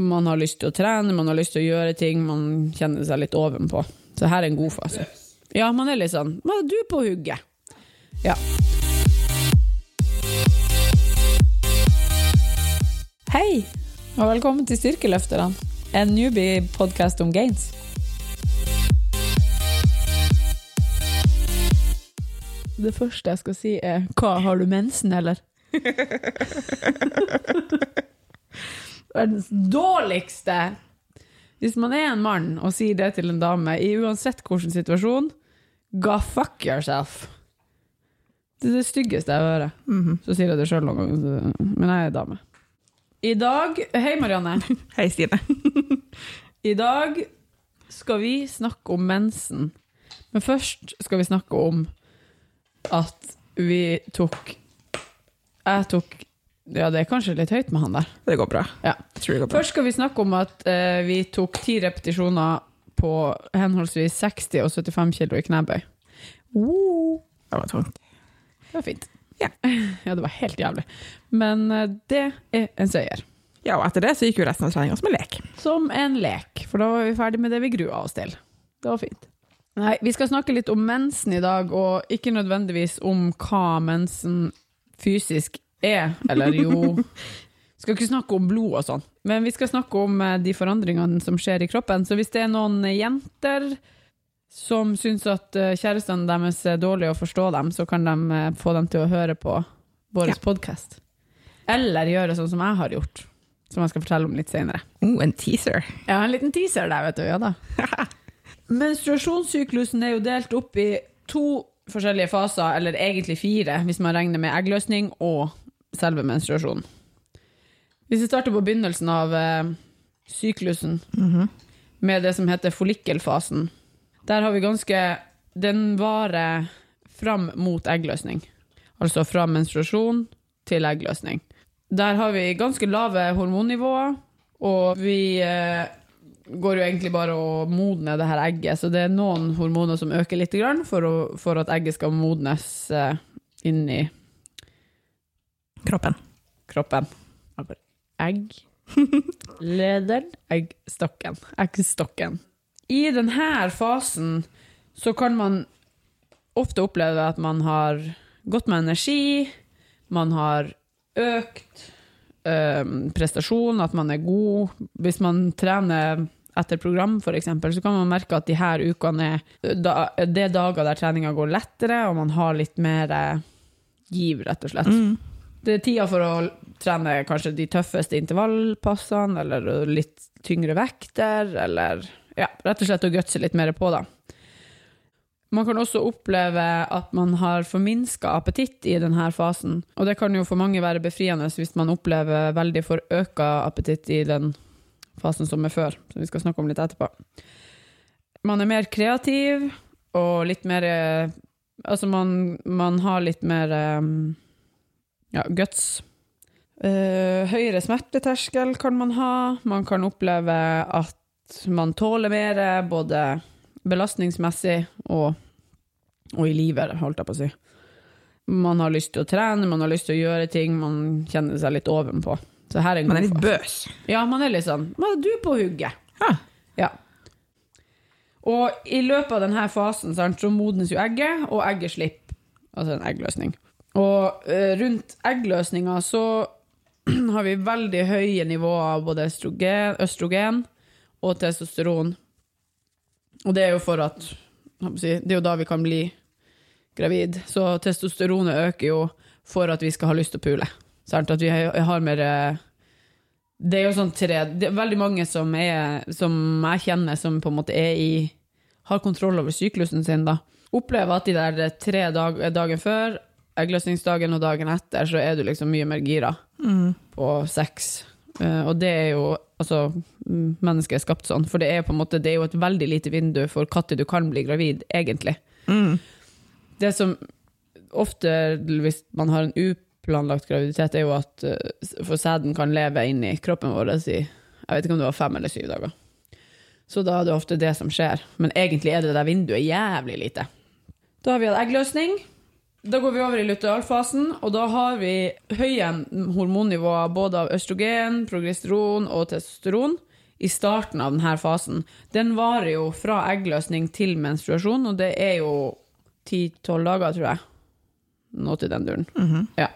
Man har lyst til å trene, man har lyst til å gjøre ting, man kjenner seg litt ovenpå. Så her er en god fase. Ja, man er litt sånn «Hva er Du på hugget. Ja. Hei, og velkommen til Styrkeløfterne. En newbie-podkast om gains. Det første jeg skal si, er Hva, har du mensen, eller? Verdens dårligste Hvis man er en mann og sier det til en dame, i uansett hvilken situasjon, go fuck yourself. Det er det styggeste jeg hører. Så sier jeg det sjøl noen ganger, men jeg er dame. I dag Hei, Marianne. Hei, Stine. I dag skal vi snakke om mensen. Men først skal vi snakke om at vi tok Jeg tok Ja, det er kanskje litt høyt med han der. Det går bra. Ja. Jeg tror det går bra. Først skal vi snakke om at eh, vi tok ti repetisjoner på henholdsvis 60 og 75 kilo i knebøy. Uh, Det var tungt. det var fint. Ja. ja, det var helt jævlig. Men eh, det er en seier. Ja, og etter det så gikk jo resten av treninga som en lek. Som en lek, for da var vi ferdig med det vi grua oss til. Det var fint. Nei, vi skal snakke litt om mensen i dag, og ikke nødvendigvis om hva mensen fysisk er, eller jo skal ikke snakke om blod og sånn, men vi skal snakke om eh, de forandringene som skjer i kroppen. Så hvis det er noen jenter som syns at eh, kjærestene deres er dårlige å forstå dem, så kan de eh, få dem til å høre på vår Ja. podkast. Eller gjøre sånn som jeg har gjort, som jeg skal fortelle om litt senere. Oh, en teaser. Ja, en liten teaser der, vet du. Ja da. Menstruasjonssyklusen er jo delt opp i to forskjellige faser, eller egentlig fire, hvis man regner med eggløsning og selve menstruasjonen. Hvis vi starter på begynnelsen av eh, syklusen, med det som heter follikkelfasen, der har vi ganske Den varer fram mot eggløsning. Altså fra menstruasjon til eggløsning. Der har vi ganske lave hormonnivåer, og vi eh, går jo egentlig bare å modne det her egget, så det er noen hormoner som øker litt grann for, å, for at egget skal modnes eh, inn i Kroppen. kroppen. Egg. Lederen. Eggstokken. Eggstokken. I denne fasen så kan man ofte oppleve at man har gått med energi, man har økt øhm, prestasjon, at man er god. Hvis man trener etter program, eksempel, så kan man merke at de her ukene er, det er dager der treninga går lettere, og man har litt mer eh, giv, rett og slett. Det er tida for å trene kanskje de tøffeste intervallpassene, eller litt tyngre vekter, eller ja, rett og slett å gutse litt mer på, da. Man kan også oppleve at man har forminska appetitt i denne fasen, og det kan jo for mange være befriende hvis man opplever veldig forøka appetitt i den fasen som er før, som vi skal snakke om litt etterpå. Man er mer kreativ og litt mer eh, Altså, man, man har litt mer eh, ja, guts. Uh, høyere smerteterskel kan man ha. Man kan oppleve at man tåler mer, både belastningsmessig og, og i livet, holdt jeg på å si. Man har lyst til å trene, man har lyst til å gjøre ting, man kjenner seg litt ovenpå. Så her er en Man er litt bøs. Ja, man er litt sånn Hva er du på hugget? Ja. Ja. Og i løpet av denne fasen sant, så modnes jo egget, og egget slipper. Altså en eggløsning. Og eh, rundt eggløsninga så har vi veldig høye nivåer av både østrogen, østrogen og testosteron. Og det er jo for at Det er jo da vi kan bli gravid. Så testosteronet øker jo for at vi skal ha lyst til å pule. Sant? At vi har har mer eh, det er jo sånn tre Det er veldig mange som, er, som jeg kjenner, som på en måte er i har kontroll over syklusen sin, da. Opplever at de der tre dag, dagen før, eggløsningsdagen og dagen etter, så er du liksom mye mer gira på sex. Eh, og det er jo Altså, mm, mennesket er skapt sånn, for det er på en måte Det er jo et veldig lite vindu for når du kan bli gravid, egentlig. Mm. Det som ofte, hvis man har en uplanlagt graviditet, er jo at eh, for sæden kan leve inni kroppen vår i Jeg vet ikke om det var fem eller syv dager. Så da er det ofte det som skjer. Men egentlig er det der vinduet jævlig lite. Da har vi hatt eggløsning. Da går vi over i lutealfasen, og da har vi høye hormonnivåer både av østrogen, progesteron og testosteron i starten av denne fasen. Den varer jo fra eggløsning til menstruasjon, og det er jo 10-12 dager, tror jeg. Nå til den duren. Ja.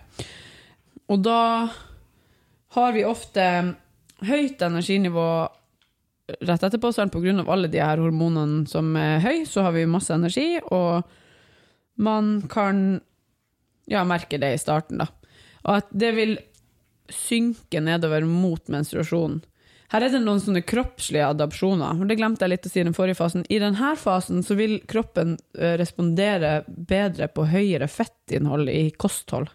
Og da har vi ofte høyt energinivå rett etterpå, selv av alle de her hormonene som er høy, så har vi masse energi, og man kan ja, merke det i starten, da. Og at det vil synke nedover mot menstruasjonen. Her er det noen sånne kroppslige adopsjoner. Det glemte jeg litt å si i den forrige fasen. I denne fasen så vil kroppen eh, respondere bedre på høyere fettinnhold i kosthold.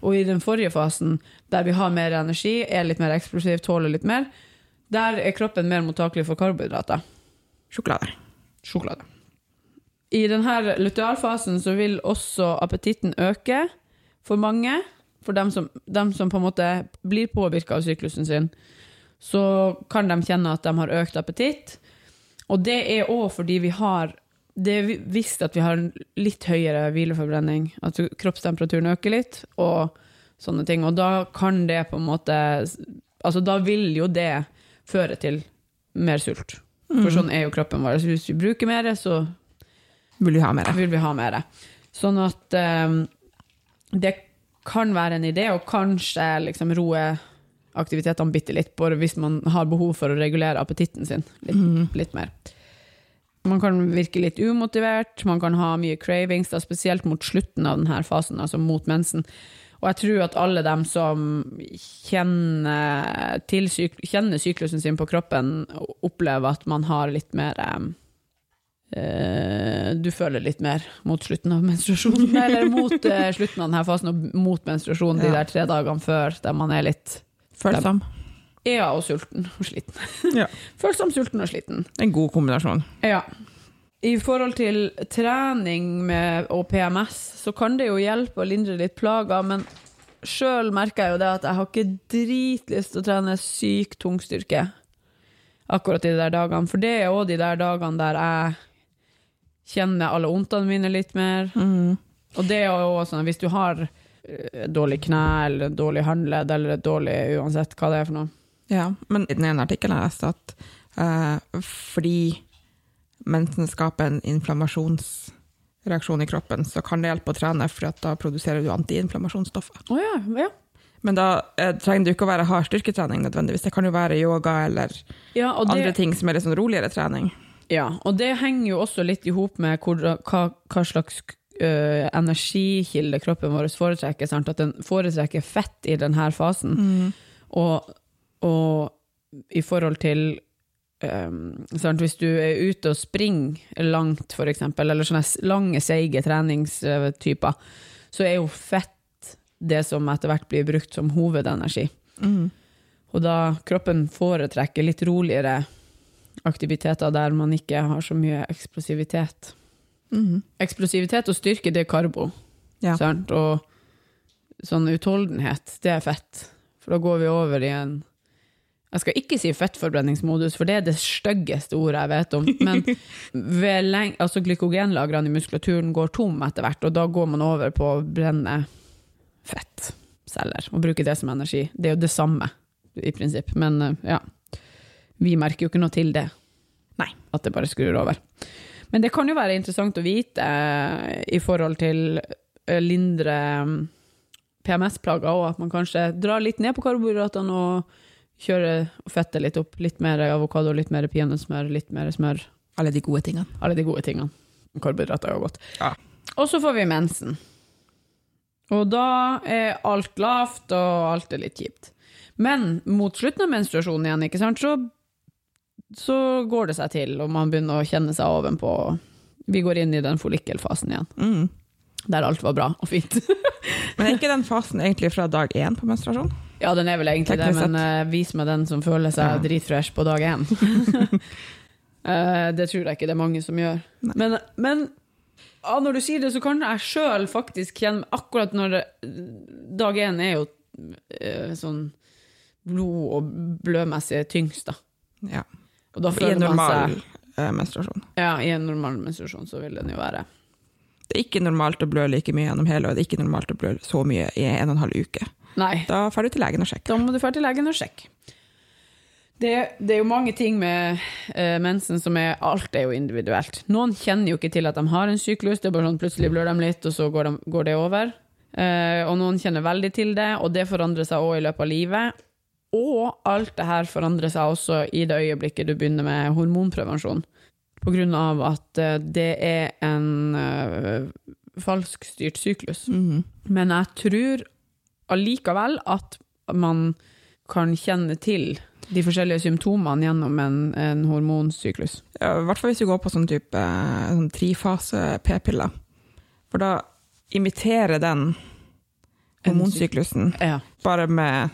Og i den forrige fasen, der vi har mer energi, er litt mer eksplosiv, tåler litt mer, der er kroppen mer mottakelig for karbohydrater. Sjokolade. Sjokolade. I denne lutealfasen så vil også appetitten øke for mange. For dem som, dem som på en måte blir påvirka av syklusen sin, så kan de kjenne at de har økt appetitt. Og det er òg fordi vi har Det er visst at vi har litt høyere hvileforbrenning. At kroppstemperaturen øker litt, og sånne ting. Og da kan det på en måte Altså, da vil jo det føre til mer sult. For sånn er jo kroppen vår. Hvis vi bruker mer, så Vil vi ha mer? vil vi ha mer. Sånn at um, det kan være en idé å kanskje liksom roe aktivitetene bitte litt, bare hvis man har behov for å regulere appetitten sin litt, litt mer. Man kan virke litt umotivert, man kan ha mye cravings, da, spesielt mot slutten av denne fasen, altså mot mensen. Og jeg tror at alle dem som kjenner, syk kjenner syklusen sin på kroppen, opplever at man har litt mer eh, Du føler litt mer mot slutten av menstruasjonen, eller mot eh, slutten av denne fasen og mot menstruasjonen de Ja. der tre dagene før, der man er litt Følsom. Ja, og sulten og sliten. Ja. Følsom, sulten og sliten. En god kombinasjon. Ja. I forhold til trening med, og PMS, så kan det jo hjelpe å lindre litt plager, men sjøl merker jeg jo det at jeg har ikke dritlyst til å trene syk tungstyrke akkurat i de der dagene, for det er òg de der dagene der jeg kjenner alle vondtene mine litt mer. Og det er jo sånn, hvis du har eh, dårlig kne, eller dårlig håndledd, eller dårlig uansett hva det er for noe. Ja, men i den ene artikkelen jeg leste at uh, fordi mensen skaper en inflammasjonsreaksjon i kroppen, så kan det hjelpe å trene, for da produserer du antiinflammasjonsstoffer. Oh, ja, ja. Men da eh, trenger det ikke å være hard styrketrening nødvendigvis, det kan jo være yoga eller ja det, andre ting som er litt sånn roligere trening. Ja, og det henger jo også litt i hop med hvor, hva, hva slags uh, energikilde kroppen vår foretrekker. Sant? At den foretrekker fett i denne fasen. Og, og i forhold til um? Hvis du er ute og springer langt, eksempel, eller sånne lange, seige treningstyper, så er jo fett det som etter hvert blir brukt som hovedenergi. Og da kroppen foretrekker litt roligere aktiviteter der man ikke har så mye eksplosivitet. Eksplosivitet og styrke, det er karbo. Ja. Sant? Og sånn utholdenhet, det er fett. For da går vi over i en Jeg skal ikke si fettforbrenningsmodus, for det er det styggeste ordet jeg vet om. Men altså glykogenlagrene i muskulaturen går tom etter hvert, og da går man over på å brenne fettceller og bruke det som energi. Det er jo det samme, i prinsipp. Men eh, ja, vi merker jo ikke noe til det. Nei. At det bare skrur over. Men det kan jo være interessant å vite eh, i forhold til eh, lindre mm, PMS-plager, og at man kanskje drar litt ned på karbohydratene og kjører og fetter litt opp. Litt mer avokado, litt mer peanøttsmør, litt mer smør. Alle de gode tingene. Alle de gode tingene. Karbohydrater er jo godt. Ja. Og så får vi mensen. Og da er alt lavt, og alt er litt kjipt. Men mot slutten av menstruasjonen igjen, ikke sant, så, så går det seg til, og man begynner å kjenne seg ovenpå. Vi går inn i den follikkelfasen igjen, Mm. der alt var bra og fint. Men er ikke den fasen egentlig fra dag én på menstruasjon? Ja, den er vel egentlig det, men uh, vis meg den som føler seg Ja. dritfresh på dag én. uh, det tror jeg ikke det er mange som gjør. Nei. Men, men ja, når du sier det, så kan jeg sjøl faktisk kjenne Akkurat når det, dag én er jo uh, sånn blod- og blødmessig tyngst, da. Ja. Og da I en normal man seg eh, menstruasjon. Ja, i en normal menstruasjon så vil den jo være Det er ikke normalt å blø like mye gjennom hele, og det er ikke normalt å blø så mye i en og en halv uke. Nei. Da drar du til legen og sjekker. Da må du dra til legen og sjekke. Det, det er jo mange ting med eh, mensen som er Alt er jo individuelt. Noen kjenner jo ikke til at de har en syklus, det er bare sånn plutselig blør de litt, og så går, de, går det over. Eh, og noen kjenner veldig til det, og det forandrer seg òg i løpet av livet. Og alt det her forandrer seg også i det øyeblikket du begynner med hormonprevensjon. På grunn av at eh, det er en uh, falskstyrt syklus. Mhm. Men jeg tror allikevel at man kan kjenne til de forskjellige symptomene gjennom en, en hormonsyklus. Ja, I hvert fall hvis du går på sånn type sånn trifase p-piller. For da imiterer den hormonsyklusen, Ja. bare med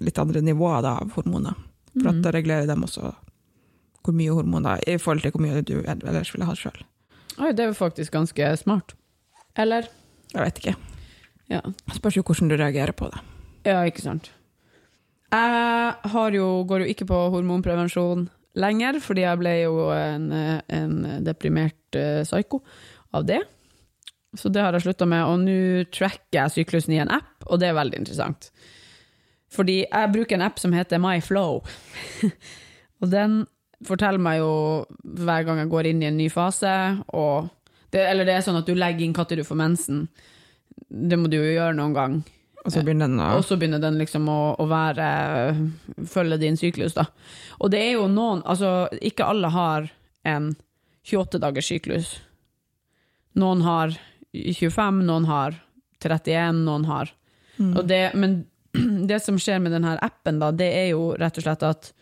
litt andre nivåer da, av hormoner. For at Mhm. da regulerer de også hvor mye hormoner i forhold til hvor mye du ellers ville hatt sjøl. Oi, det er jo faktisk ganske smart. Eller? Jeg vet ikke. Ja. Spørs jo hvordan du reagerer på det. Ja, ikke sant. Jeg har jo, går jo ikke på hormonprevensjon lenger, fordi jeg ble jo en, en deprimert eh, psyko av det. Så det har jeg slutta med, og nå tracker jeg syklusen i en app, og det er veldig interessant. Fordi jeg bruker en app som heter MyFlow, og den forteller meg jo hver gang jeg går inn i en ny fase, det, eller det er sånn at du legger inn når du får mensen. Det må du jo gjøre noen gang. Og så begynner den Og så begynner den liksom å, å være Følge din syklus, da. Og det er jo noen Altså, ikke alle har en 28 dagers syklus. Noen har 25, noen har 31, noen har Mm. det, Men det som skjer med denne appen, da, det er jo rett og slett at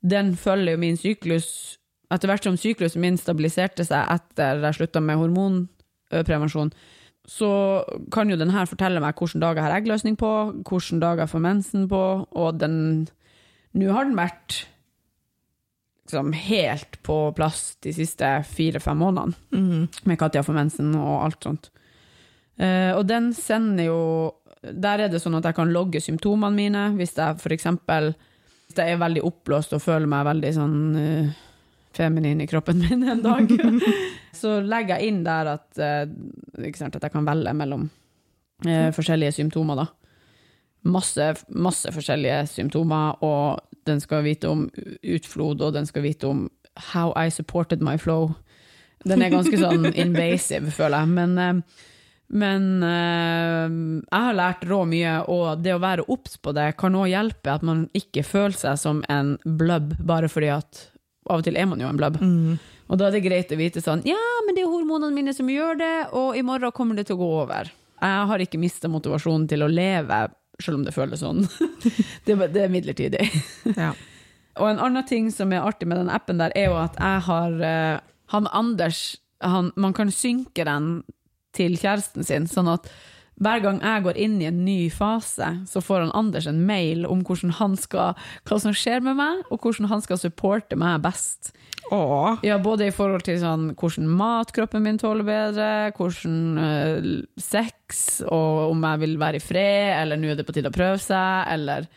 den følger jo min syklus Etter hvert som syklusen min stabiliserte seg etter jeg slutta med hormonprevensjon, så kan jo den her fortelle meg hvilke dager jeg har eggløsning på, hvilke dager jeg får mensen på, og den Nå har den vært liksom helt på plass de siste fire-fem månedene, mm. med Katja får mensen og alt sånt. Uh, og den sender jo Der er det sånn at jeg kan logge symptomene mine, hvis jeg eksempel hvis jeg er veldig oppblåst og føler meg veldig sånn uh, feminin i kroppen min en dag, så legger jeg inn der at, uh, sant, at jeg kan velge mellom uh, forskjellige symptomer. Da. Masse, masse forskjellige symptomer, og den skal vite om utflod, og den skal vite om how I supported my flow. Den er ganske sånn invasive, føler jeg. Men, men eh, jeg har lært rå mye, og det å være obs på det kan òg hjelpe at man ikke føler seg som en blubb, bare fordi at av og til er man jo en blubb. Mm. Og da er det greit å vite sånn Ja, men det er hormonene mine som gjør det, og i morgen kommer det til å gå over. Jeg har ikke mista motivasjonen til å leve, selv om det føles sånn. det, det er midlertidig. Ja. Og en annen ting som er artig med den appen der, er jo at jeg har eh, Han Anders, han, man kan synke den til kjæresten sin, sånn at hver gang jeg går inn i en ny fase, så får han Anders en mail om hvordan han skal, hva som skjer med meg, og hvordan han skal supporte meg best. Åh, Ja, både i forhold til sånn, hvordan mat kroppen min tåler bedre, hvordan eh, sex, og om jeg vil være i fred, eller nå er det på tide å prøve seg, eller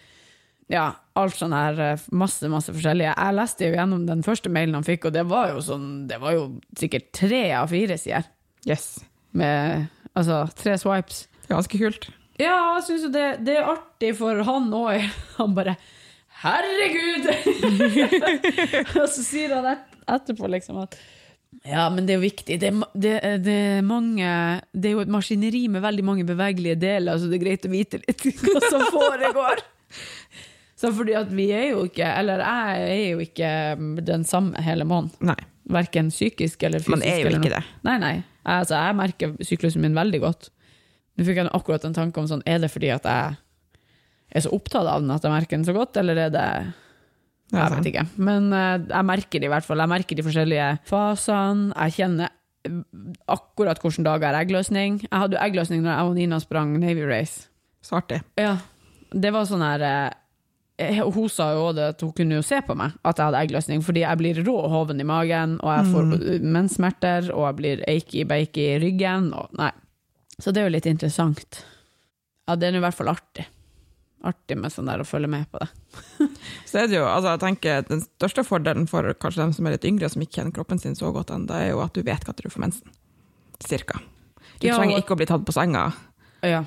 ja, alt sånn her, eh, masse, masse forskjellige. Jeg leste jo gjennom den første mailen han fikk, og det var jo sånn, det var jo sikkert tre av fire sider, yes. Med, altså, tre swipes. Ganske kult. Ja, jeg synes jo det, det er artig for han òg. Han bare Herregud! og så sier han et, etterpå liksom at ja, men det er jo viktig. Det det, det, er mange, det er jo et maskineri med veldig mange bevegelige deler, så det er greit å vite litt hva som foregår. Så fordi at vi er jo ikke, eller jeg er jo ikke den samme hele måneden. Verken psykisk eller fysisk. man er jo ikke det. Nei, nei. Altså, jeg merker syklusen min veldig godt. Nå fikk jeg akkurat en tanke om sånn, er det fordi at jeg er så opptatt av den at jeg merker den så godt, eller er det Jeg vet ikke. Men eh, jeg merker det i hvert fall. Jeg merker de forskjellige fasene. Jeg kjenner akkurat hvilken dag jeg har eggløsning. Jeg hadde jo eggløsning når jeg og Nina sprang Navy Race. Så artig. Ja. Det var sånn her eh, Hun sa jo det at hun kunne jo se på meg at jeg hadde eggløsning, fordi jeg blir rå hoven i magen, og jeg får Mm. menssmerter, og jeg blir achy-bakey i ryggen. Og, nei. Så det er jo litt interessant. Ja, det er i hvert fall artig. Artig med sånn der å følge med på det. Så er det jo, altså jeg tenker Den største fordelen for kanskje dem som er litt yngre, som ikke kjenner kroppen sin så godt ennå, er jo at du vet når du får mensen. Cirka. Du Ja, trenger ikke å bli tatt på senga, Ja.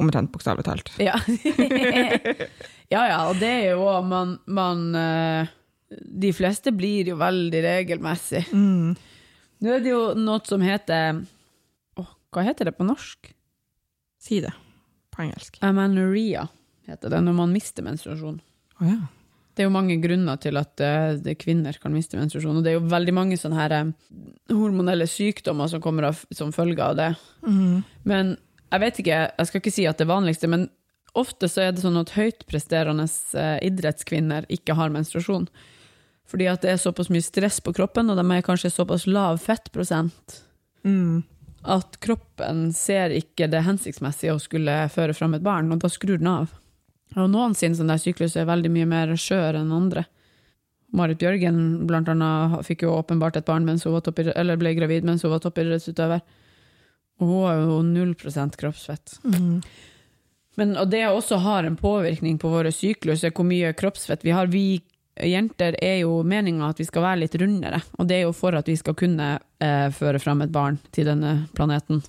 omtrent bokstavelig talt. Ja. ja, ja, og det er jo òg man, man eh, De fleste blir jo veldig regelmessig. Mm. Nå er det jo noe som heter oh, Hva heter det på norsk? Si det på engelsk. Amenorrhea heter det, når man mister menstruasjon. Oh, ja. Det er jo mange grunner til at eh, kvinner kan miste menstruasjon, og det er jo veldig mange sånne her eh, hormonelle sykdommer som kommer av, som følge av det. Mm. Men jeg vet ikke, jeg skal ikke si at det vanligste, men ofte så er det sånn at høytpresterende eh, idrettskvinner ikke har menstruasjon. Fordi at det er såpass mye stress på kroppen, og de er kanskje såpass lav fettprosent Mm. at kroppen ser ikke det hensiktsmessige å skulle føre fram et barn, og da skrur den av. Og noen sin sånn der syklus er veldig mye mer skjør enn andre. Marit Bjørgen blant annet fikk jo åpenbart et barn mens hun var toppidrett, eller ble gravid mens hun var toppidrettsutøver. Og hun har jo null prosent kroppsfett. Mm. Men, og det også har en påvirkning på våre syklus, er hvor mye kroppsfett vi har. Vi jenter er jo meninga at vi skal være litt rundere, og det er jo for at vi skal kunne eh, føre fram et barn til denne planeten.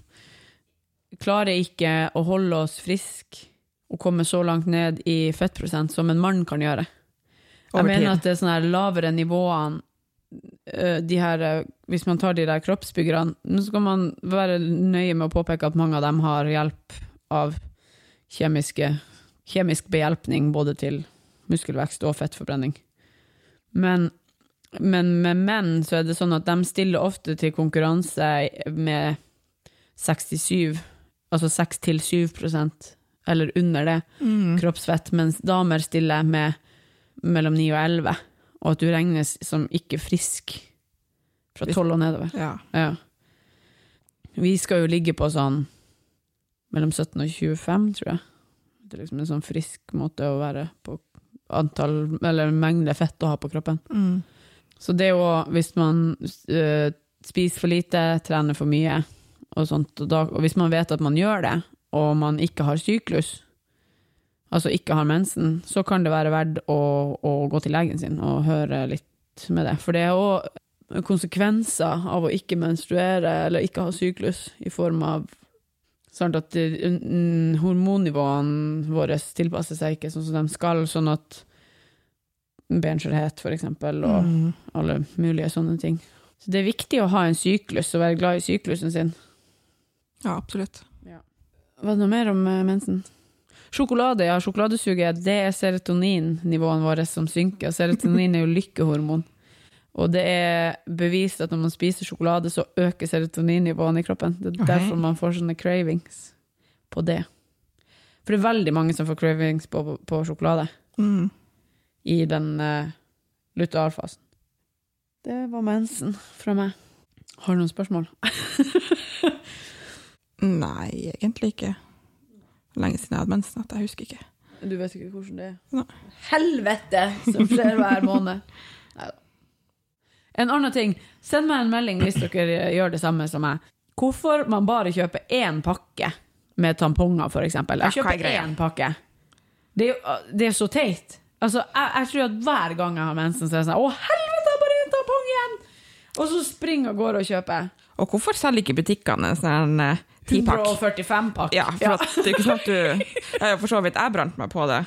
Klarer ikke å holde oss friske og komme så langt ned i fettprosent som en mann kan gjøre. Jeg mener at det er sånne lavere nivåene eh, de her, eh, Hvis man tar de der kroppsbyggerne, nå skal man være nøye med å påpeke at mange av dem har hjelp av kjemiske, kjemisk behjelpning både til muskelvekst og fettforbrenning. Men, men med menn så er det sånn at de stiller ofte til konkurranse med 67, altså 6-7 prosent, eller under det, Mm. kroppsfett, mens damer stiller med mellom 9 og 11, og at du regnes som ikke frisk fra 12 og nedover. Ja. Ja. Vi skal jo ligge på sånn mellom 17 og 25, tror jeg. Det er liksom en sånn frisk måte å være på antall, eller mengde fett å ha på kroppen. Mm. Så det er jo hvis man uh, spiser for lite, trener for mye, og sånt, og, da, og hvis man vet at man gjør det, og man ikke har syklus, altså ikke har mensen, så kan det være verdt å, å gå til legen sin og høre litt med det. For det er òg konsekvenser av å ikke menstruere eller ikke ha syklus, i form av sånn at mm, hormonnivåene våre tilpasser seg ikke sånn som de skal, sånn at benskjørhet, for eksempel, og Mm. alle mulige sånne ting. Så det er viktig å ha en syklus og være glad i syklusen sin. ja, absolutt. Var det noe mer om eh, mensen? Sjokolade, ja. Sjokoladesuget, det er serotoninnivåene våre som synker. Serotonin er jo lykkehormon. Og det er bevist at når man spiser sjokolade, så øker serotoninnivåene i kroppen. Det er okay. derfor man får sånne cravings på det. For det er veldig mange som får cravings på, på sjokolade Mm. i den uh, lutealfasen. Det var mensen fra meg. Har du noen spørsmål? Nei, egentlig ikke. Lenge siden jeg hadde mensen at jeg husker ikke. Du vet ikke hvordan det er? Nei. Helvete som skjer hver måned. Neida. En annen ting, send meg en melding hvis dere gjør det samme som meg. Hvorfor man bare kjøper én pakke med tamponger, eksempel. Jeg er kjøper én pakke. Det er, det er så teit. Altså, jeg, jeg tror at hver gang jeg har mensen, så er det sånn Å, helvete, bare en tampong igjen! Og så springer jeg av gårde og kjøper Og hvorfor selger ikke butikkene en sånn eh, tipakk? 145-pakk. Ja, for at det er ikke sant du Jeg for så vidt jeg brant meg på det.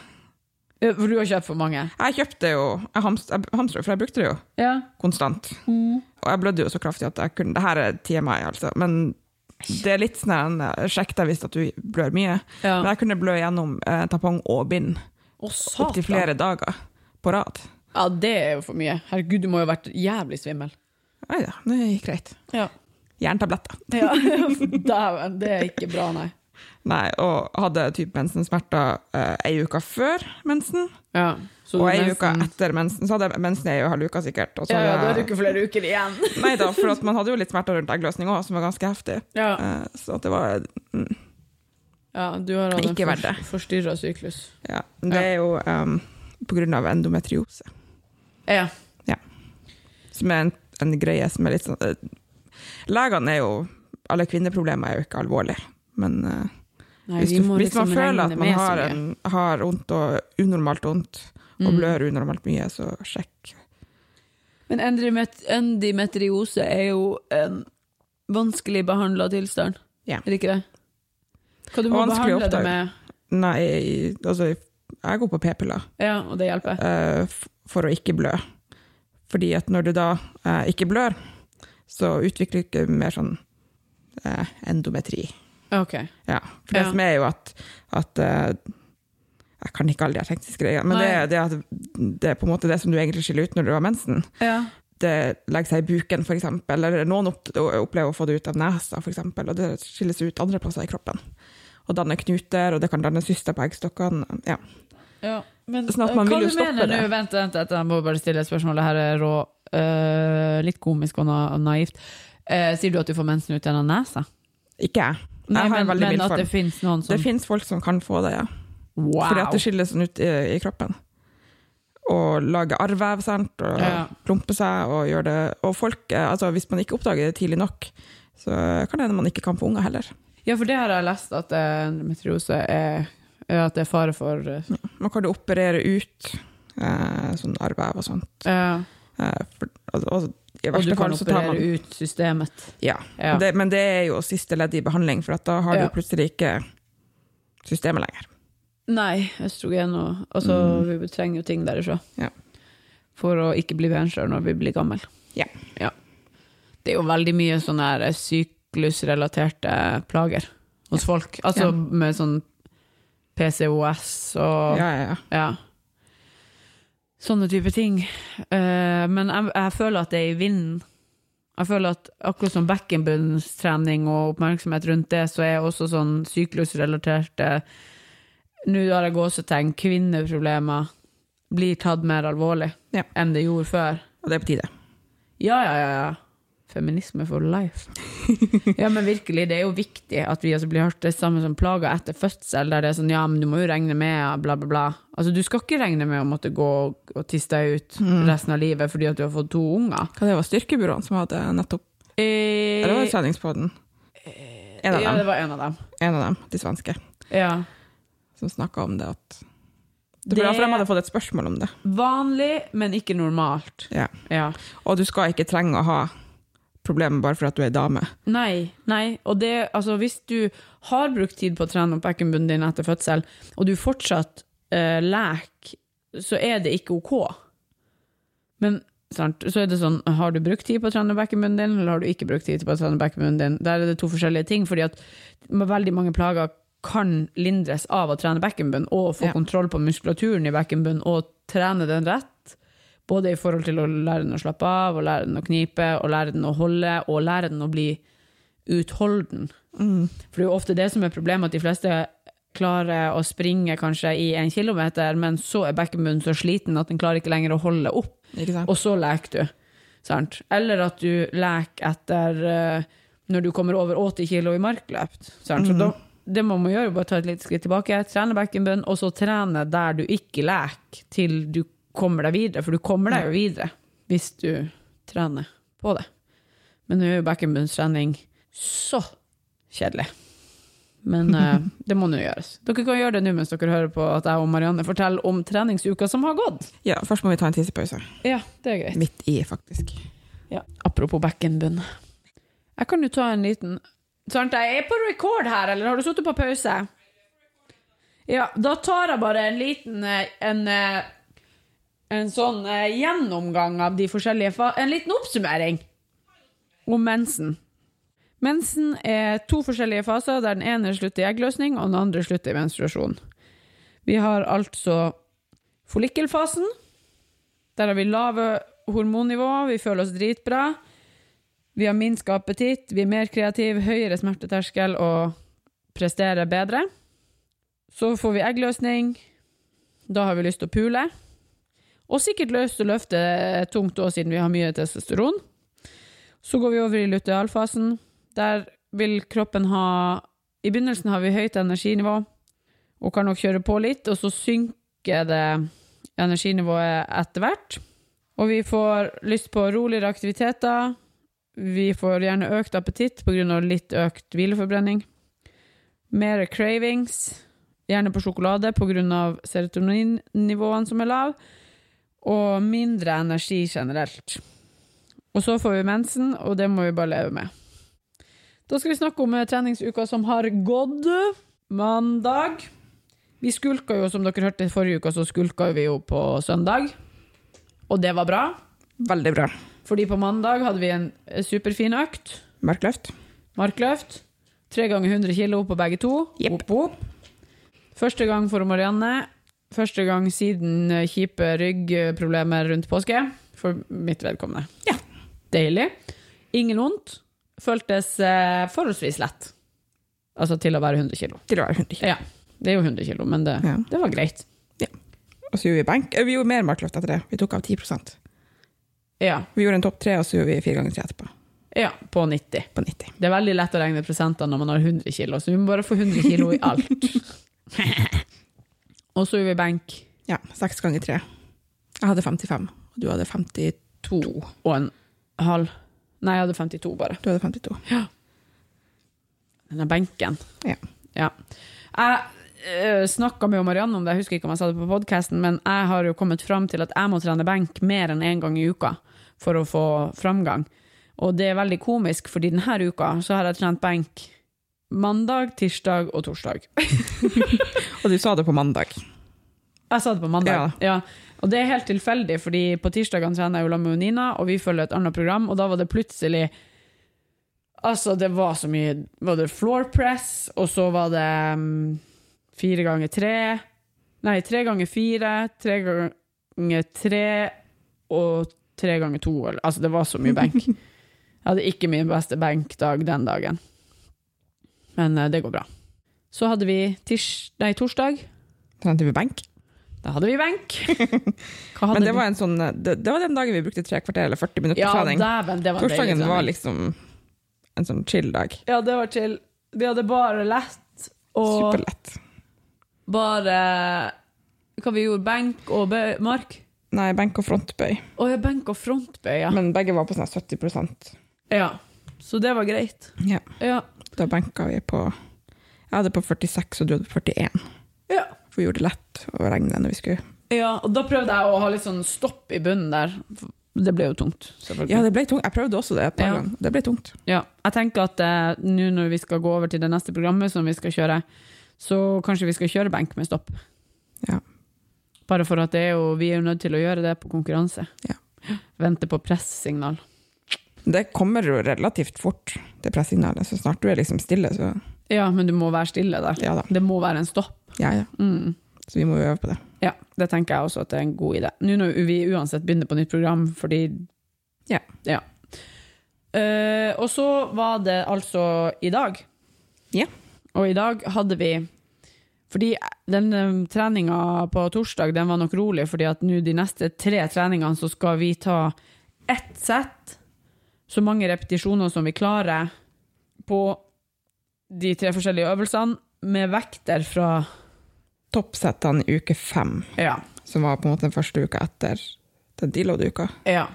For du har kjøpt for mange? Jeg kjøpte jo Jeg hamstra, for jeg brukte det jo Ja. konstant. Og jeg blødde jo så kraftig at jeg kunne Det her er TMI, altså. Men det er litt sånn eh, Sjekk deg hvis at du blør mye. ja. Men jeg kunne blø gjennom eh, tampong og bind opptil flere dager på rad. Ja, det er jo for mye. Herregud, du må jo ha vært jævlig svimmel. Nei da, det gikk greit. Ja. Jerntabletter. ja. Dæven, det er ikke bra, nei. Nei, og hadde typ mensensmerter uh, ei uke før mensen, Ja. Så og ei uke etter mensen. Så hadde jeg mensen i ei halv uke sikkert. Ja, ja, da er det ikke flere uker igjen. Nei da, for man hadde jo litt smerter rundt eggløsning òg, som var ganske heftig. Ja, Uh, så det var mm, ja du har hatt en for, forstyrra syklus. Ja. Det er jo um, på grunn av endometriose, Ja. som er en, en greie som er litt sånn eh, Legene er jo Alle kvinneproblemer er jo ikke alvorlige, men eh, Nei, hvis, du, hvis man liksom føler at man har, en, har vondt og unormalt vondt, og Mm. blør unormalt mye, så sjekk. Men endomet endometriose er jo en vanskelig behandla tilstand. Ja. Er det ikke det? Hva du må behandle det med? Nei, altså, jeg går på p-piller Ja, og det hjelper. eh, for å ikke blø. Fordi at når du da eh, ikke blør, så utvikler du ikke mer sånn eh, endometri. Ok. Ja, for det Ja. som er jo at, at uh, Jeg kan ikke alle de tekniske greiene, men det, det, at det er på en måte det som du egentlig skiller ut når du har mensen. Ja. Det legger seg i buken, eksempel, eller noen opplever å få det ut av nesa, for eksempel, og det skilles ut andre plasser i kroppen. Og danner knuter, og det kan danne syster på eggstokkene. Ja. Ja, men Sånn at man vil jo stoppe mener det. nå? Vent, vent, vent, jeg må bare stille et spørsmål. Det her er rå, uh, litt komisk og na naivt. Uh, sier du at du får mensen ut gjennom nesa? Ikke jeg. Nei, men, men at det finnes noen som Det finnes folk som kan få det, ja. Wow! Fordi at det skiller sånn ut i, i kroppen. Og lager arrvev, sant, og Ja. plumper seg, og gjør det Og folk, eh, altså hvis man ikke oppdager det tidlig nok, så kan det hende man ikke kan få unger heller. Ja, for det har jeg lest, at eh, endometriose er er at det er fare for ja. Man kan jo operere ut eh, sånn arrvev og sånt. ja, Eh, for, og, og, I Og du kan operere man ut systemet. Ja. Ja. Det, men det er jo siste ledd i behandling, for da har Ja. du plutselig ikke systemet lenger. Nei, østrogen og Altså, vi trenger jo ting derifra. Ja. For å ikke bli venstre når vi blir gammel. Ja. Det er jo veldig mye sånne her syklusrelaterte plager hos folk. Altså Ja. med sånn PCOS og Ja, ja, ja. Sånne type ting. Uh, men jeg, jeg føler at det er i vinden. Jeg føler at akkurat som bekkenbunnstrening og oppmerksomhet rundt det, så er også sånn syklusrelaterte Nå har jeg gåsetegn, kvinneproblemer blir tatt mer alvorlig Ja. enn det gjorde før. Og det er på tide. Ja, ja, ja. ja. Feminisme for life. ja, men virkelig, det er jo viktig at vi altså blir hørt det samme som plager etter fødsel, der det er sånn, ja, men du må jo regne med, bla, bla, bla. Altså, du skal ikke regne med å måtte gå og tisse deg ut resten av livet fordi at du har fått to unger. Hva det var styrkebyråene som hadde nettopp Eh, Eller var det treningspodden? En av ja, dem. det var en av dem. En av dem, de svenske, Ja. som snakka om det at Det- var derfor de hadde fått et spørsmål om det. Vanlig, men ikke normalt. Ja. Ja. Og du skal ikke trenge å ha problemer bare for at du er dame. Nei, nei. Og det, altså, hvis du har brukt tid på å trene opp bekkenbunnen din etter fødsel, og du fortsatt eh, leker, så er det ikke ok. Men sant, så er det sånn, har du brukt tid på å trene bekkenbunnen din, eller har du ikke brukt tid på å trene bekkenbunnen din? Der er det to forskjellige ting, fordi at veldig mange plager kan lindres av å trene bekkenbunn, og få Ja. kontroll på muskulaturen i bekkenbunnen, og trene den rett. Både i forhold til å lære den å slappe av, og lære den å knipe, og lære den å holde, og lære den å bli utholden. For det er jo ofte det som er problemet, at de fleste klarer å springe kanskje i en kilometer, men så er bekkenbunnen så sliten at den klarer ikke lenger å holde opp, og så leker du. Sant? Eller at du leker etter eh, når du kommer over 80 kilo i markløpt. Sant? Så da, det man må gjøre, er bare ta et lite skritt tilbake, trene bekkenbunnen, og så trene der du ikke leker, til du kommer deg videre. For du kommer deg jo videre hvis du trener på det. Men nå er jo bekkenbunnstrening så kjedelig. Men uh, det må nå gjøres. Dere kan gjøre det nå mens dere hører på at jeg og Marianne forteller om treningsuka som har gått. Ja, først må vi ta en tissepause. Ja, det er greit. Midt i, faktisk. Ja. Apropos bekkenbunn. Jeg kan jo ta en liten Sant, jeg er på record her, eller har du sittet på pause? Ja, da tar jeg bare en liten eh, en, eh, en sånn eh, gjennomgang av de forskjellige fa En liten oppsummering om mensen. Mensen er to forskjellige faser, der den ene slutter i eggløsning, og den andre slutter i menstruasjon. Vi har altså follikkelfasen. Der har vi lave hormonnivå, vi føler oss dritbra. Vi har minska appetitt, vi er mer kreative, høyere smerteterskel og presterer bedre. Så får vi eggløsning. Da har vi lyst til å pule. Og sikkert løst og løfte tungt òg, siden vi har mye testosteron. Så går vi over i lutealfasen. Der vil kroppen ha I begynnelsen har vi høyt energinivå og kan nok kjøre på litt, og så synker det energinivået etter hvert. Og vi får lyst på roligere aktiviteter. Vi får gjerne økt appetitt pga. litt økt hvileforbrenning. Mer cravings, gjerne på sjokolade pga. serotoninnivåene som er lav. Og mindre energi generelt. Og så får vi mensen, og det må vi bare leve med. Da skal vi snakke om eh, treningsuka som har gått. Mandag. Vi skulka jo, som dere hørte forrige uke, så skulka vi jo på søndag. Og det var bra, Veldig bra. fordi på mandag hadde vi en eh, superfin økt. Markløft. Markløft. Tre ganger 100 kilo på begge to. Yep. Opp, opp. Første gang for Marianne. Første gang siden eh, kjipe ryggproblemer rundt påske. For mitt vedkommende. Ja. Deilig. Ingen vondt. Føltes eh, forholdsvis lett. Altså til å være 100 kilo. Til å være 100 kilo. Ja, det er jo 100 kilo, men det, Ja. det var greit. Og så gjorde vi benk. Eh, Vi gjorde mer markløft etter det. Vi tok av 10% Ja, Vi gjorde en topp tre, og så gjorde vi fire ganger tre etterpå. ja på 90. På 90. Det er veldig lett å regne prosenter når man har 100 kilo, så vi må bare få 100 kilo i alt. og så gjorde vi benk Ja, seks ganger tre. Jeg hadde 55, og du hadde 52. to og en halv. Nei, jeg hadde 52 bare. Du hadde 52. Ja. Denne benken. Ja. Ja. Jeg uh, snakka med Marianne om det, jeg husker ikke om jeg sa det på podkasten, men jeg har jo kommet fram til at jeg må trene benk mer enn én en gang i uka for å få framgang. Og det er veldig komisk, fordi denne uka så har jeg trent benk mandag, tirsdag og torsdag. Og du sa det på mandag. Jeg sa det på mandag. Ja. Og det er helt tilfeldig, fordi på tirsdagene trener jeg jo med Nina, og vi følger et annet program, og da var det plutselig Altså, det var så mye Var det floor press, og så var det um, fire ganger tre Nei, tre ganger fire, tre ganger tre og tre ganger to. Altså, det var så mye benk. Jeg hadde ikke min beste benkdag den dagen. Men eh, det går bra. Så hadde vi tirs nei, torsdag. Trente vi benk. Da hadde vi benk. Hadde Men det var, en sånn, det, det var den dagen vi brukte tre kvarter eller 40 minutter Ja, trening. dæven, det var Torsdagen deilig var liksom en sånn chill-dag. Ja, det var chill. Vi hadde bare lett og Superlett. bare Hva vi gjorde? Benk og bøy, mark? Nei, benk og frontbøy. Å ja, benk og frontbøy, ja. Men begge var på sånn 70% ja. Så det var greit. Ja. Ja. Da benka vi på Jeg hadde på 46, og du hadde på 41. ja. For vi gjorde det lett å regne når vi skulle Ja, og da prøvde jeg å ha litt sånn stopp i bunnen der. Det ble jo tungt. Ja, det ble tungt. Jeg prøvde også det et par Ja. ganger. Det ble tungt. Ja, jeg tenker at eh, nå når vi skal gå over til det neste programmet som vi skal kjøre, så kanskje vi skal kjøre benk med stopp. Ja. Bare for at det er jo, vi er jo nødt til å gjøre det på konkurranse. Ja. Vente på pressignal. Det kommer jo relativt fort, det pressignalet. Så snart du er liksom stille, så Ja, men du må være stille der. ja da. Det må være en stopp. Ja, ja. Mm. Så vi må jo øve på det. Ja, det tenker jeg også at det er en god idé. Nå når vi uansett begynner på nytt program, fordi Ja. ja. Uh, og så var det altså i dag. Ja. Og i dag hadde vi Fordi den um, treninga på torsdag den var nok rolig, fordi at nå de neste tre treningene så skal vi ta ett sett, så mange repetisjoner som vi klarer, på de tre forskjellige øvelsene, med vekter fra Toppsettene i uke fem, Ja. som var på en måte den første uka etter den deload-uka. Ja.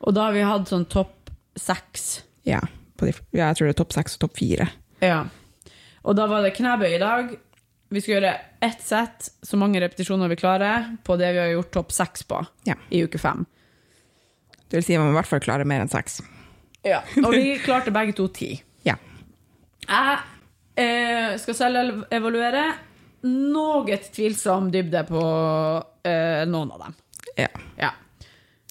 Og da har vi hatt sånn topp seks. Ja, på de, ja, jeg tror det er topp seks og topp fire. Ja. Og da var det knebøy i dag. Vi skal gjøre ett sett, så mange repetisjoner vi klarer, på det vi har gjort topp seks på Ja. i uke fem. Det vil si man i hvert fall klarer mer enn seks. Ja. Og vi klarte begge to ti. Ja. Jeg eh, skal selv evaluere. Noe tvilsom dybde på eh, noen av dem. ja. Ja.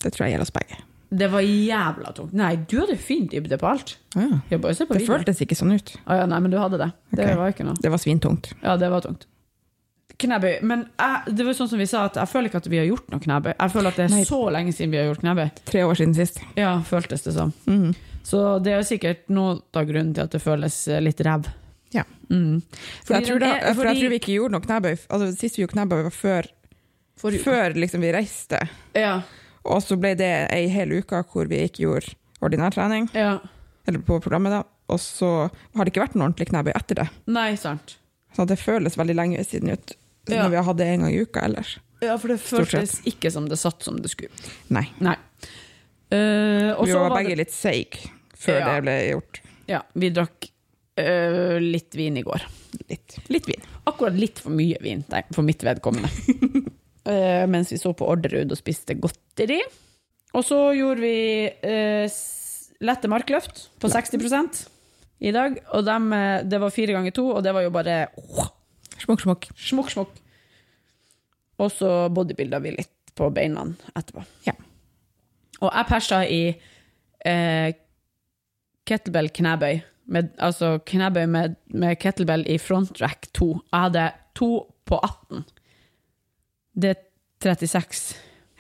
Det tror jeg gjelder oss begge. Det var jævla tungt. Nei, du hadde fin dybde på alt. Ah, ja. Bare på Det føltes ikke sånn ut. Ah, ja, nei, men du hadde det. Det okay. var ikke noe. Det var svintungt. Ja, det var tungt. Knebøy. Men jeg, det var sånn som vi sa, at jeg føler ikke at vi har gjort noe knebøy. Jeg føler at det er Nei. så lenge siden vi har gjort knebøy. Tre år siden sist. Ja, føltes det som. Mm. Så det er sikkert noe av grunnen til at det føles eh, litt ræv. Ja. Mm. For jeg, tror da, den fordi... for jeg tror vi ikke gjorde noe knebøy. Altså, sist vi gjorde knebøy, var før, før liksom vi reiste. Ja. Og så ble det ei hel uke hvor vi ikke gjorde ordinær trening, ja. eller på programmet, da. Og så har det ikke vært noe ordentlig knebøy etter det. Nei, sant. Så det føles veldig lenge siden ut Ja. når vi har hatt det en gang i uka ellers. Ja, for det føltes ikke som det satt som det skulle. Nei. Nei. Uh, vi var var begge det litt seige før Ja. det ble gjort. Ja, vi drakk uh, litt vin i går. Litt, litt vin. Akkurat litt for mye vin, nei, for mitt vedkommende. uh, mens vi så på Orderud og spiste godteri. Og så gjorde vi lette markløft på 60 i dag. Og dem, det var fire ganger to, og det var jo bare Smokk, smokk. smokk, smokk. Og så bodybuilda vi litt på beina etterpå. Ja. Og jeg persa i eh, kettlebell knebøy. Med, altså knebøy med, med kettlebell i front rack 2. Jeg hadde 2 på 18. Det er 36.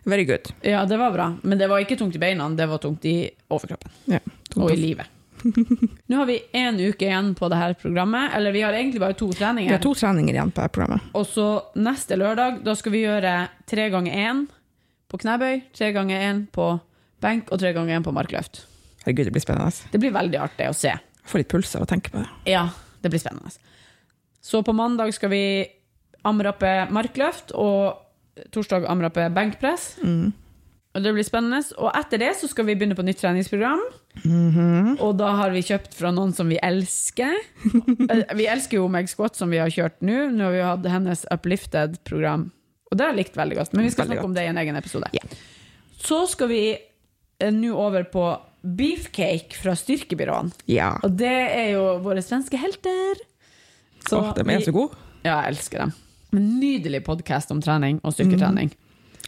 Very good. Ja, det var bra, men det var ikke tungt i beina, det var tungt i overkroppen. Ja. Og i livet. Nå har vi én uke igjen på dette programmet, eller vi har egentlig bare to treninger. Vi har to treninger igjen på dette programmet. Og så neste lørdag, da skal vi gjøre tre ganger én på knebøy, tre ganger én på benk og tre ganger én på markløft. Herregud, det blir spennende. Det blir veldig artig å se. Jeg får litt puls av å tenke på det. Ja, det blir spennende. Så på mandag skal vi amrappe markløft, og torsdag amrappe benkpress. Mm. Og det blir spennende. Og etter det så skal vi begynne på nytt treningsprogram. Mhm. Og da har vi kjøpt fra noen som vi elsker. Eh, vi elsker jo Meg Squat, som vi har kjørt nå. Nå har vi hatt hennes Uplifted-program. Og det har jeg likt veldig godt. Men vi skal Veldig snakke om det i en egen episode. Yeah. Så skal vi eh, nå over på beefcake fra Styrkebyråen. Ja. Og det er jo våre svenske helter. Så Åh, de er vi- så gode. Ja, jeg elsker dem. En nydelig podkast om trening og styrketrening.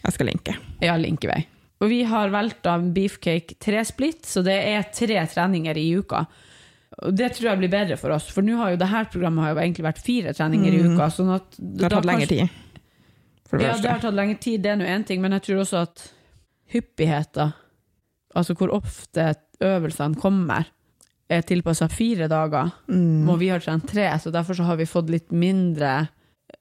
Jeg skal linke. Ja, link i vei. Og vi har valgt av beefcake tre splitt, så det er tre treninger i uka. Og det tror jeg blir bedre for oss, for nå har jo det her programmet har jo egentlig vært fire treninger i uka. Sånn at Det har tatt lengre tid. For det Ja, det har tatt lengre tid, det er nå én ting, men jeg tror også at hyppigheten, altså hvor ofte øvelsene kommer, er tilpassa fire dager. Mm. Og vi har trent tre, så derfor så har vi fått litt mindre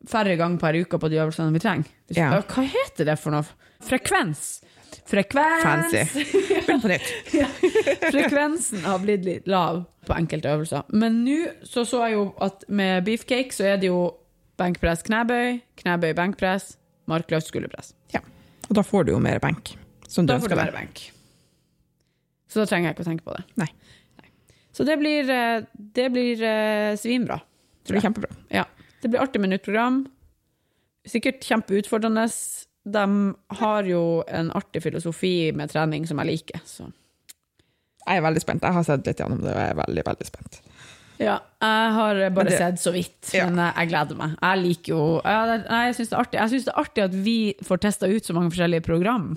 Færre ganger per uke på de øvelsene vi trenger. Ja. Hva heter det for noe? Frekvens! Frekvens! Fancy. Begynn på nytt. Frekvensen har blitt litt lav på enkelte øvelser. Men nå så, så jeg jo at med beefcake så er det jo benkpress, knebøy, knebøy, benkpress, markløft, skulderpress. Og da får du jo mer benk. Som du Da ønsker deg. Så da trenger jeg ikke å tenke på det. Nei. Så det blir, eh, det blir eh, svinbra. Det blir kjempebra. Ja. Det blir artig minuttprogram. Sikkert kjempeutfordrende. De har jo en artig filosofi med trening som jeg liker. Så. Jeg er veldig spent. Jeg har sett litt gjennom det, og jeg er veldig, veldig spent. Ja, jeg har bare det- sett så vidt, Ja. men jeg, gleder meg. Jeg liker jo Jeg, jeg syns det det er artig at vi får testa ut så mange forskjellige program.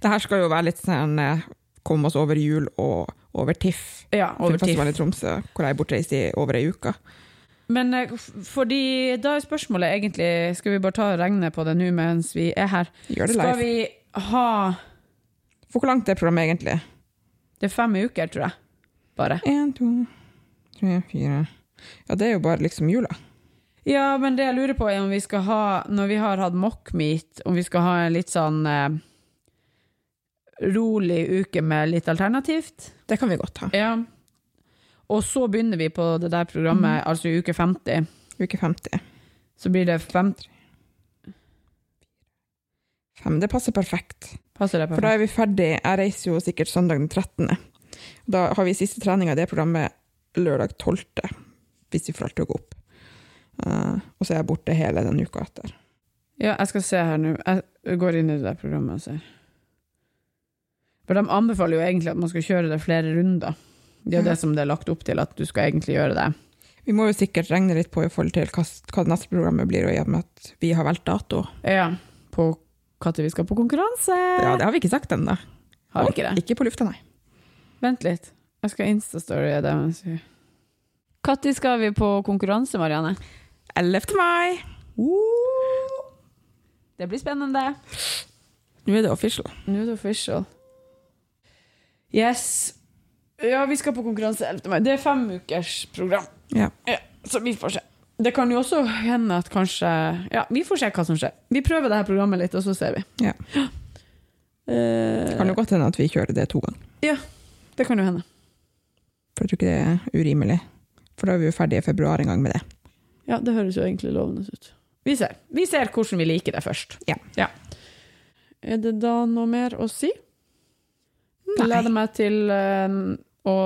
Det her skal jo være litt sånn eh, komme oss over jul og over TIFF. Ja, over TIFF. Hvor jeg er bortreist i over ei uke. Men eh, fordi da er spørsmålet egentlig Skal vi bare ta og regne på det nå mens vi er her? Gjør det Skal live. vi ha For hvor langt er programmet egentlig? Det er fem uker, tror jeg. Bare. Én, to, tre, fire Ja, det er jo bare liksom jula. Ja, men det jeg lurer på er om vi skal ha, når vi har hatt mock meet, om vi skal ha en litt sånn eh, rolig uke med litt alternativt. Det kan vi godt ha. Ja. Og så begynner vi på det der programmet, altså i uke 50. Uke 50. Så blir det fem Fem, det passer perfekt. Passer det For da er vi ferdig. Jeg reiser jo sikkert søndag den 13. Da har vi siste trening av det programmet lørdag 12., hvis vi får alt til å gå opp. Uh, og så er jeg borte hele den uka etter. Ja, jeg skal se her nå. Jeg går inn i det der programmet og ser. For de anbefaler jo egentlig at man skal kjøre det flere runder. Det er jo det som det er lagt opp til, at du skal egentlig gjøre det. Vi må jo sikkert regne litt på i forhold til hva, hva det neste programmet blir, og i og med at vi har valgt dato. Ja, på når vi skal på konkurranse. Ja, det har vi ikke sagt ennå. Har vi ikke det? Ikke på lufta, nei. Vent litt. Jeg skal instastory det. mens vi- Når skal vi på konkurranse, Marianne? 11. mai. Det blir spennende. Nå er det official. Nå er det official. Yes. Ja, vi skal på konkurranse 11. mai. Det er fem ukers program. Ja. Ja, så vi får se. Det kan jo også hende at kanskje Ja, vi får se hva som skjer. Vi prøver det her programmet litt, og så ser vi. Ja. Eh, Det kan jo godt hende at vi kjører det to ganger. Ja, det kan jo hende. For jeg tror ikke det er urimelig. For da er vi jo ferdige i februar en gang med det. Ja, det høres jo egentlig lovende ut. Vi ser. Vi ser hvordan vi liker det først. Ja. Er det da noe mer å si? Nei. Gleder meg til å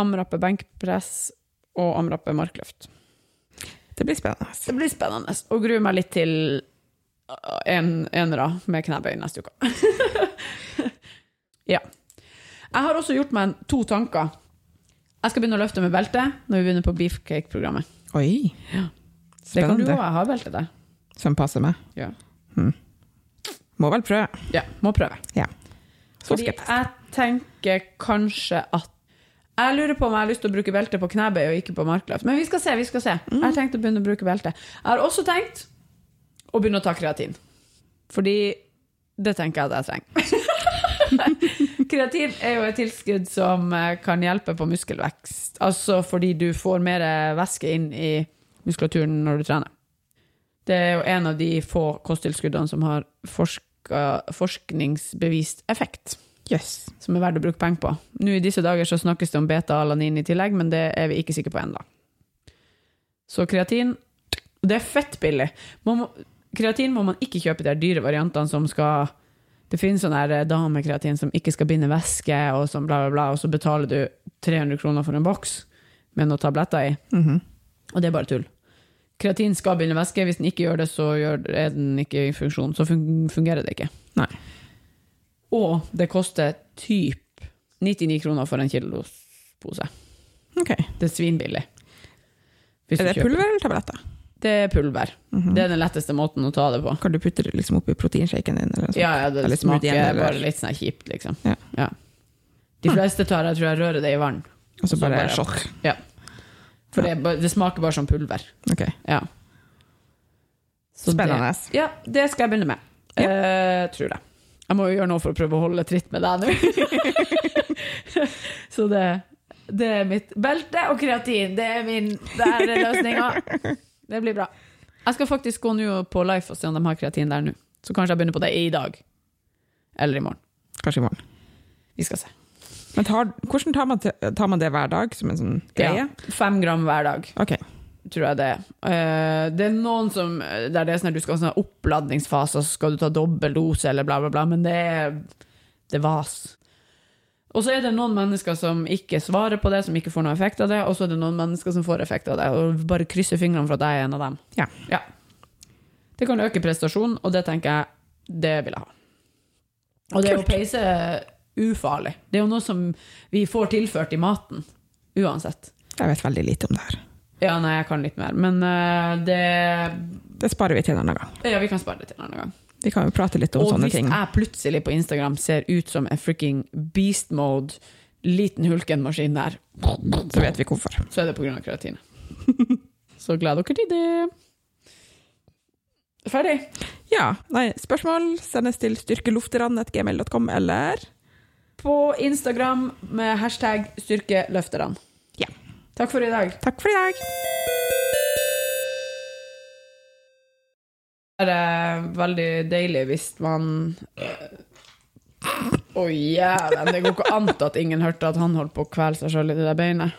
amrappe benkpress og amrappe markløft. Det blir spennende. Det blir spennende. Og gruer meg litt til en, enere med knebøy neste uke. ja. Jeg har også gjort meg to tanker Jeg skal begynne å løfte med belte når vi begynner på beefcake-programmet. Oi, Det kan du òg. Jeg har belte der. Som passer meg. Ja. Må vel prøve. ja, må prøve. Så Fordi skeptisk. jeg tenker kanskje at Jeg lurer på om jeg har lyst til å bruke belte på knebøy og ikke på markløft. Men vi skal se. vi skal se. Jeg har tenkt å begynne å bruke belte. Jeg har også tenkt å begynne å ta kreatin. Fordi det tenker jeg at jeg trenger. kreatin er jo et tilskudd som eh, kan hjelpe på muskelvekst. Altså fordi du får mer væske inn i muskulaturen når du trener. Det er jo en av de få kosttilskuddene som har forska, forskningsbevist effekt Yes. som er verdt å bruke penger på. Nå I disse dager så snakkes det om beta-alanin i tillegg, men det er vi ikke sikre på ennå. Så kreatin Det er fett billig. Man må, kreatin må man ikke kjøpe de dyre variantene som skal Det finnes sånn damekreatin som ikke skal binde væske, og som bla, bla, bla, og så betaler du 300 kroner for en boks med noen tabletter i, Mhm. og det er bare tull. Kreatin skal binde væske. Hvis den ikke gjør det, så er den ikke i funksjon. Så fungerer det ikke. Nei. Og det koster typ 99 kroner for en kilos pose. Det er svinbillig. Hvis Er det pulver eller tabletter? Det er pulver. Mhm. Det er den letteste måten å ta det på. Kan du putte det liksom oppi proteinshaken din? Eller sånt? Ja, ja, det Eller smaker eller- bare litt sånn kjipt, liksom. Ja. De fleste tar jeg tror jeg rører det i vann. Og så bare bare- shot? For det, det smaker bare som pulver. Ok. Ja. Så Spennende. Det, ja, det skal jeg begynne med. Eh, tror jeg. Jeg må jo gjøre noe for å prøve å holde tritt med deg nå. Så det, det er mitt belte og kreatin. Det er min Det er løsninga. Det blir bra. Jeg skal faktisk gå nå på Life og se om de har kreatin der nå. Så kanskje jeg begynner på det i dag. Eller i morgen. Kanskje i morgen. Vi skal se. Men tar, hvordan tar man, tar man det hver dag, som en sånn greie? Ja, fem gram hver dag. Okay. tror jeg det. Uh, det er noen som Der det er sånn at du skal ha sånn oppladningsfase, så skal du ta dobbel dose, eller bla, bla, bla, men det er det vas. Og så er det noen mennesker som ikke svarer på det, som ikke får noe effekt av det, og så er det noen mennesker som får effekt av det, og bare krysser fingrene for at jeg er en av dem. Ja. Det kan øke prestasjon, og det tenker jeg, det vil jeg ha. Og det å Kult. peise ufarlig. Det er jo noe som vi får tilført i maten, uansett. Jeg vet veldig lite om det her. Ja, nei, jeg kan litt mer, men uh, det Det sparer vi til en annen gang. Ja, vi kan spare det til en annen gang. Vi kan jo prate litt om Og sånne hvis jeg plutselig på Instagram ser ut som en freaking beast mode, liten hulken-maskin der, Så vet vi hvorfor. så er det pga. kreatinet. Så gleder dere til det. Ferdig. Ja, nei, spørsmål sendes til styrkelofteran.gmail.com eller På Instagram med hashtag styrkeløfterne. Ja. Takk for i dag. Takk for i dag! Det er veldig deilig hvis man Å, jævlen. Det går ikke an at ingen hørte at han holdt på å kvele seg sjøl i det der beinet.